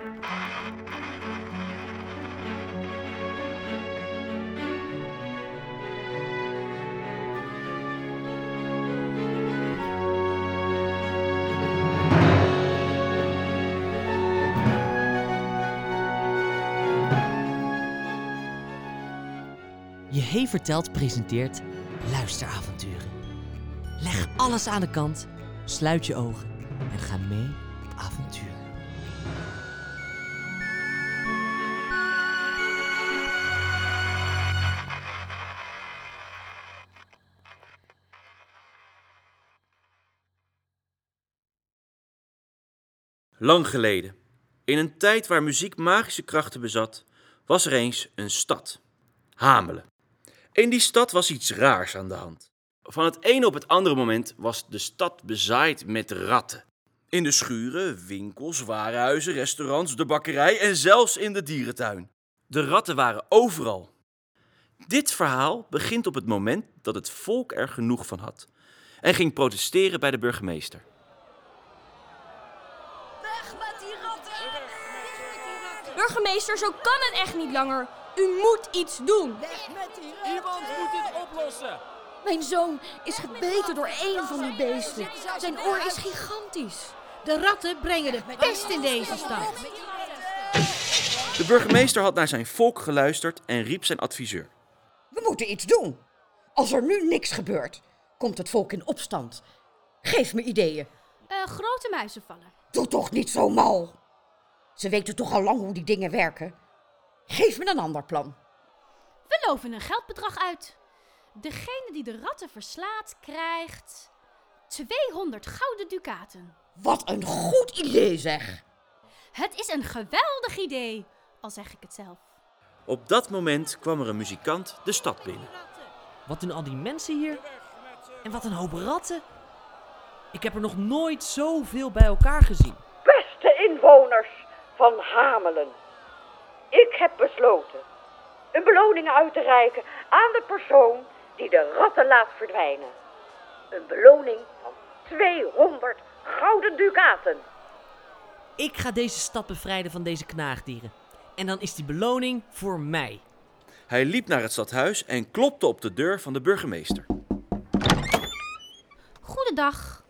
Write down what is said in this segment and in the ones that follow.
Je Hey Vertelt presenteert luisteravonturen. Leg alles aan de kant, sluit je ogen en ga mee op avontuur. Lang geleden, in een tijd waar muziek magische krachten bezat, was er eens een stad. Hamelen. In die stad was iets raars aan de hand. Van het ene op het andere moment was de stad bezaaid met ratten. In de schuren, winkels, warenhuizen, restaurants, de bakkerij en zelfs in de dierentuin. De ratten waren overal. Dit verhaal begint op het moment dat het volk er genoeg van had en ging protesteren bij de burgemeester. Weg met die ratten! Burgemeester, zo kan het echt niet langer. U moet iets doen. Iemand moet dit oplossen. Mijn zoon is gebeten door een van die beesten. Zijn oor is gigantisch. De ratten brengen de pest in deze stad. De burgemeester had naar zijn volk geluisterd en riep zijn adviseur. We moeten iets doen. Als er nu niks gebeurt, komt het volk in opstand. Geef me ideeën. Eh, grote muizen vallen. Doe toch niet zo mal. Ze weten toch al lang hoe die dingen werken. Geef me een ander plan. We loven een geldbedrag uit. Degene die de ratten verslaat, krijgt 200 gouden ducaten. Wat een goed idee zeg. Het is een geweldig idee, al zeg ik het zelf. Op dat moment kwam er een muzikant de stad binnen. Wat doen al die mensen hier? En wat een hoop ratten. Ik heb er nog nooit zoveel bij elkaar gezien. Beste inwoners van Hamelen. Ik heb besloten een beloning uit te reiken aan de persoon die de ratten laat verdwijnen. Een beloning van 200 gouden ducaten. Ik ga deze stad bevrijden van deze knaagdieren. En dan is die beloning voor mij. Hij liep naar het stadhuis en klopte op de deur van de burgemeester. Goedendag.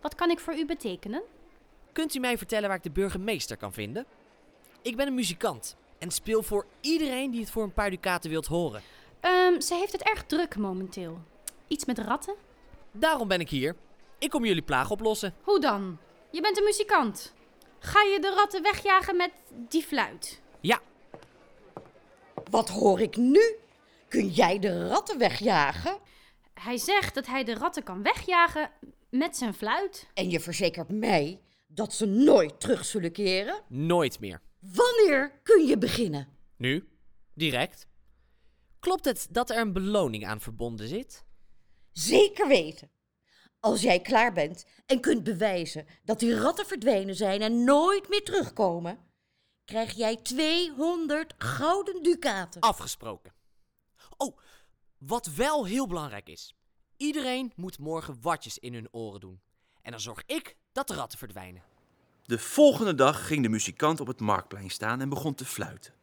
Wat kan ik voor u betekenen? Kunt u mij vertellen waar ik de burgemeester kan vinden? Ik ben een muzikant en speel voor iedereen die het voor een paar ducaten wilt horen. Ehm, ze heeft het erg druk momenteel. Iets met ratten? Daarom ben ik hier. Ik kom jullie plaag oplossen. Hoe dan? Je bent een muzikant. Ga je de ratten wegjagen met die fluit? Ja, Wat hoor ik nu? Kun jij de ratten wegjagen? Hij zegt dat hij de ratten kan wegjagen met zijn fluit. En je verzekert mij dat ze nooit terug zullen keren? nooit meer. Wanneer kun je beginnen? Nu? Direct? Klopt het dat er een beloning aan verbonden zit? Zeker weten. Als jij klaar bent en kunt bewijzen dat die ratten verdwenen zijn en nooit meer terugkomen, krijg jij 200 gouden ducaten. Afgesproken. Oh, wat wel heel belangrijk is. Iedereen moet morgen watjes in hun oren doen. En dan zorg ik dat de ratten verdwijnen. De volgende dag ging de muzikant op het marktplein staan en begon te fluiten.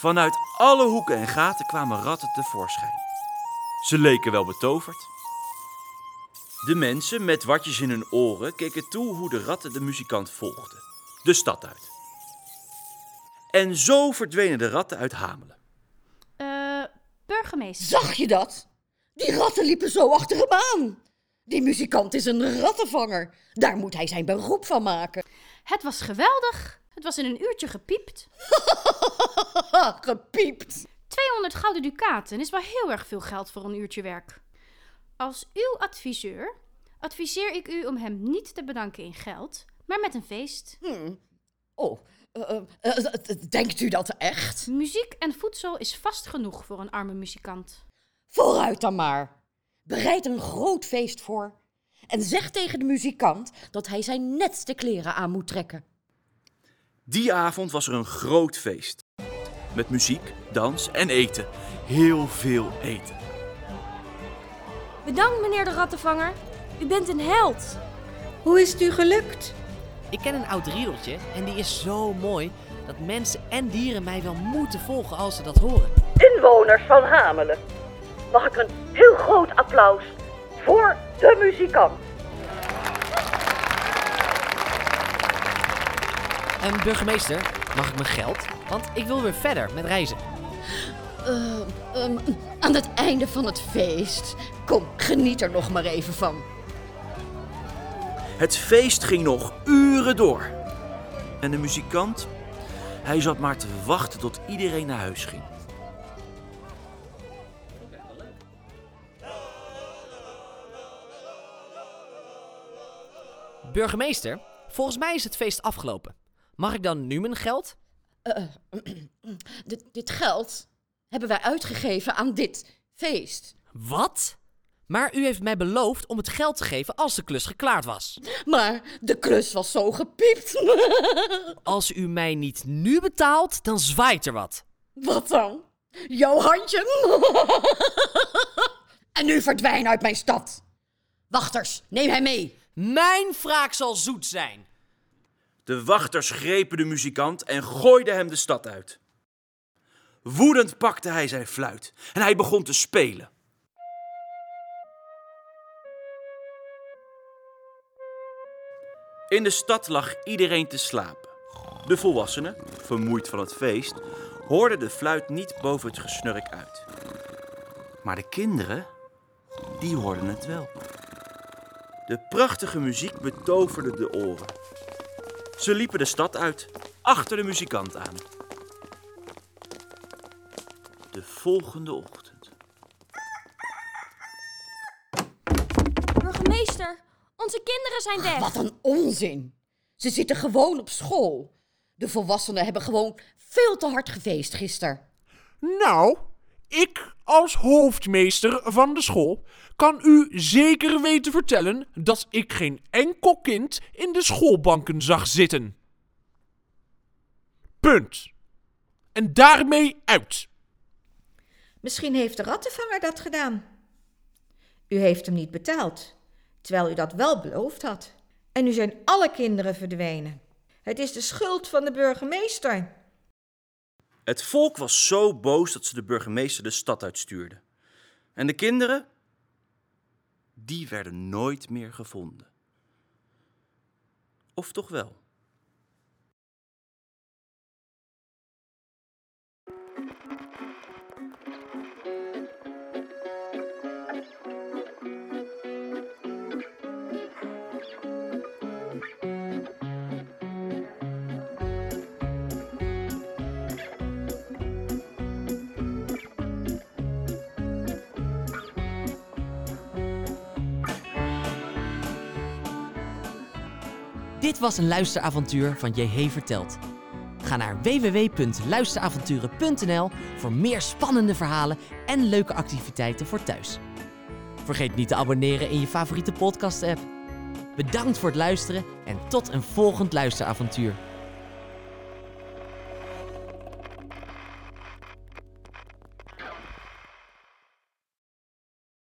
Vanuit alle hoeken en gaten kwamen ratten tevoorschijn. Ze leken wel betoverd. De mensen met watjes in hun oren keken toe hoe de ratten de muzikant volgden. De stad uit. En zo verdwenen de ratten uit Hamelen. Eh, burgemeester. Zag je dat? Die ratten liepen zo achter hem aan. Die muzikant is een rattenvanger. Daar moet hij zijn beroep van maken. Het was geweldig. Het was in een uurtje gepiept. Gepiept. 200 gouden ducaten is wel heel erg veel geld voor een uurtje werk. Als uw adviseur adviseer ik u om hem niet te bedanken in geld, maar met een feest. Oh, eh, eh, eh, eh, denkt u dat echt? Muziek en voedsel is vast genoeg voor een arme muzikant. Vooruit dan maar. Bereid een groot feest voor. En zeg tegen de muzikant dat hij zijn netste kleren aan moet trekken. Die avond was er een groot feest. Met muziek, dans en eten. Heel veel eten. Bedankt, meneer de rattenvanger. U bent een held. Hoe is het u gelukt? Ik ken een oud riedeltje en die is zo mooi dat mensen en dieren mij wel moeten volgen als ze dat horen. Inwoners van Hamelen, mag ik een heel groot applaus voor de muzikant. En burgemeester, mag ik mijn geld? Want ik wil weer verder met reizen. Eh, ehm, aan het einde van het feest. Kom, geniet er nog maar even van. Het feest ging nog uren door. En de muzikant, hij zat maar te wachten tot iedereen naar huis ging. Burgemeester, volgens mij is het feest afgelopen. Mag ik dan nu mijn geld? Dit, dit geld hebben wij uitgegeven aan dit feest. Wat? Maar u heeft mij beloofd om het geld te geven als de klus geklaard was. Maar de klus was zo gepiept. Als u mij niet nu betaalt, dan zwaait er wat. Wat dan? Jouw handje? en nu verdwijn uit mijn stad. Wachters, neem hem mee. Mijn wraak zal zoet zijn. De wachters grepen de muzikant en gooiden hem de stad uit. Woedend pakte hij zijn fluit en hij begon te spelen. In de stad lag iedereen te slapen. De volwassenen, vermoeid van het feest, hoorden de fluit niet boven het gesnurk uit. Maar de kinderen, die hoorden het wel. De prachtige muziek betoverde de oren. Ze liepen de stad uit, achter de muzikant aan. De volgende ochtend. Burgemeester, onze kinderen zijn weg. Wat een onzin. Ze zitten gewoon op school. De volwassenen hebben gewoon veel te hard gefeest gisteren. Nou, ik als hoofdmeester van de school kan u zeker weten vertellen dat ik geen enkel kind in de schoolbanken zag zitten. Punt. En daarmee uit. Misschien heeft de rattenvanger dat gedaan. U heeft hem niet betaald, terwijl u dat wel beloofd had. En nu zijn alle kinderen verdwenen. Het is de schuld van de burgemeester. Het volk was zo boos dat ze de burgemeester de stad uitstuurden. En de kinderen? Die werden nooit meer gevonden. Of toch wel? Dit was een luisteravontuur van JH Verteld. Ga naar www.luisteravonturen.nl voor meer spannende verhalen en leuke activiteiten voor thuis. Vergeet niet te abonneren in je favoriete podcast-app. Bedankt voor het luisteren en tot een volgend luisteravontuur.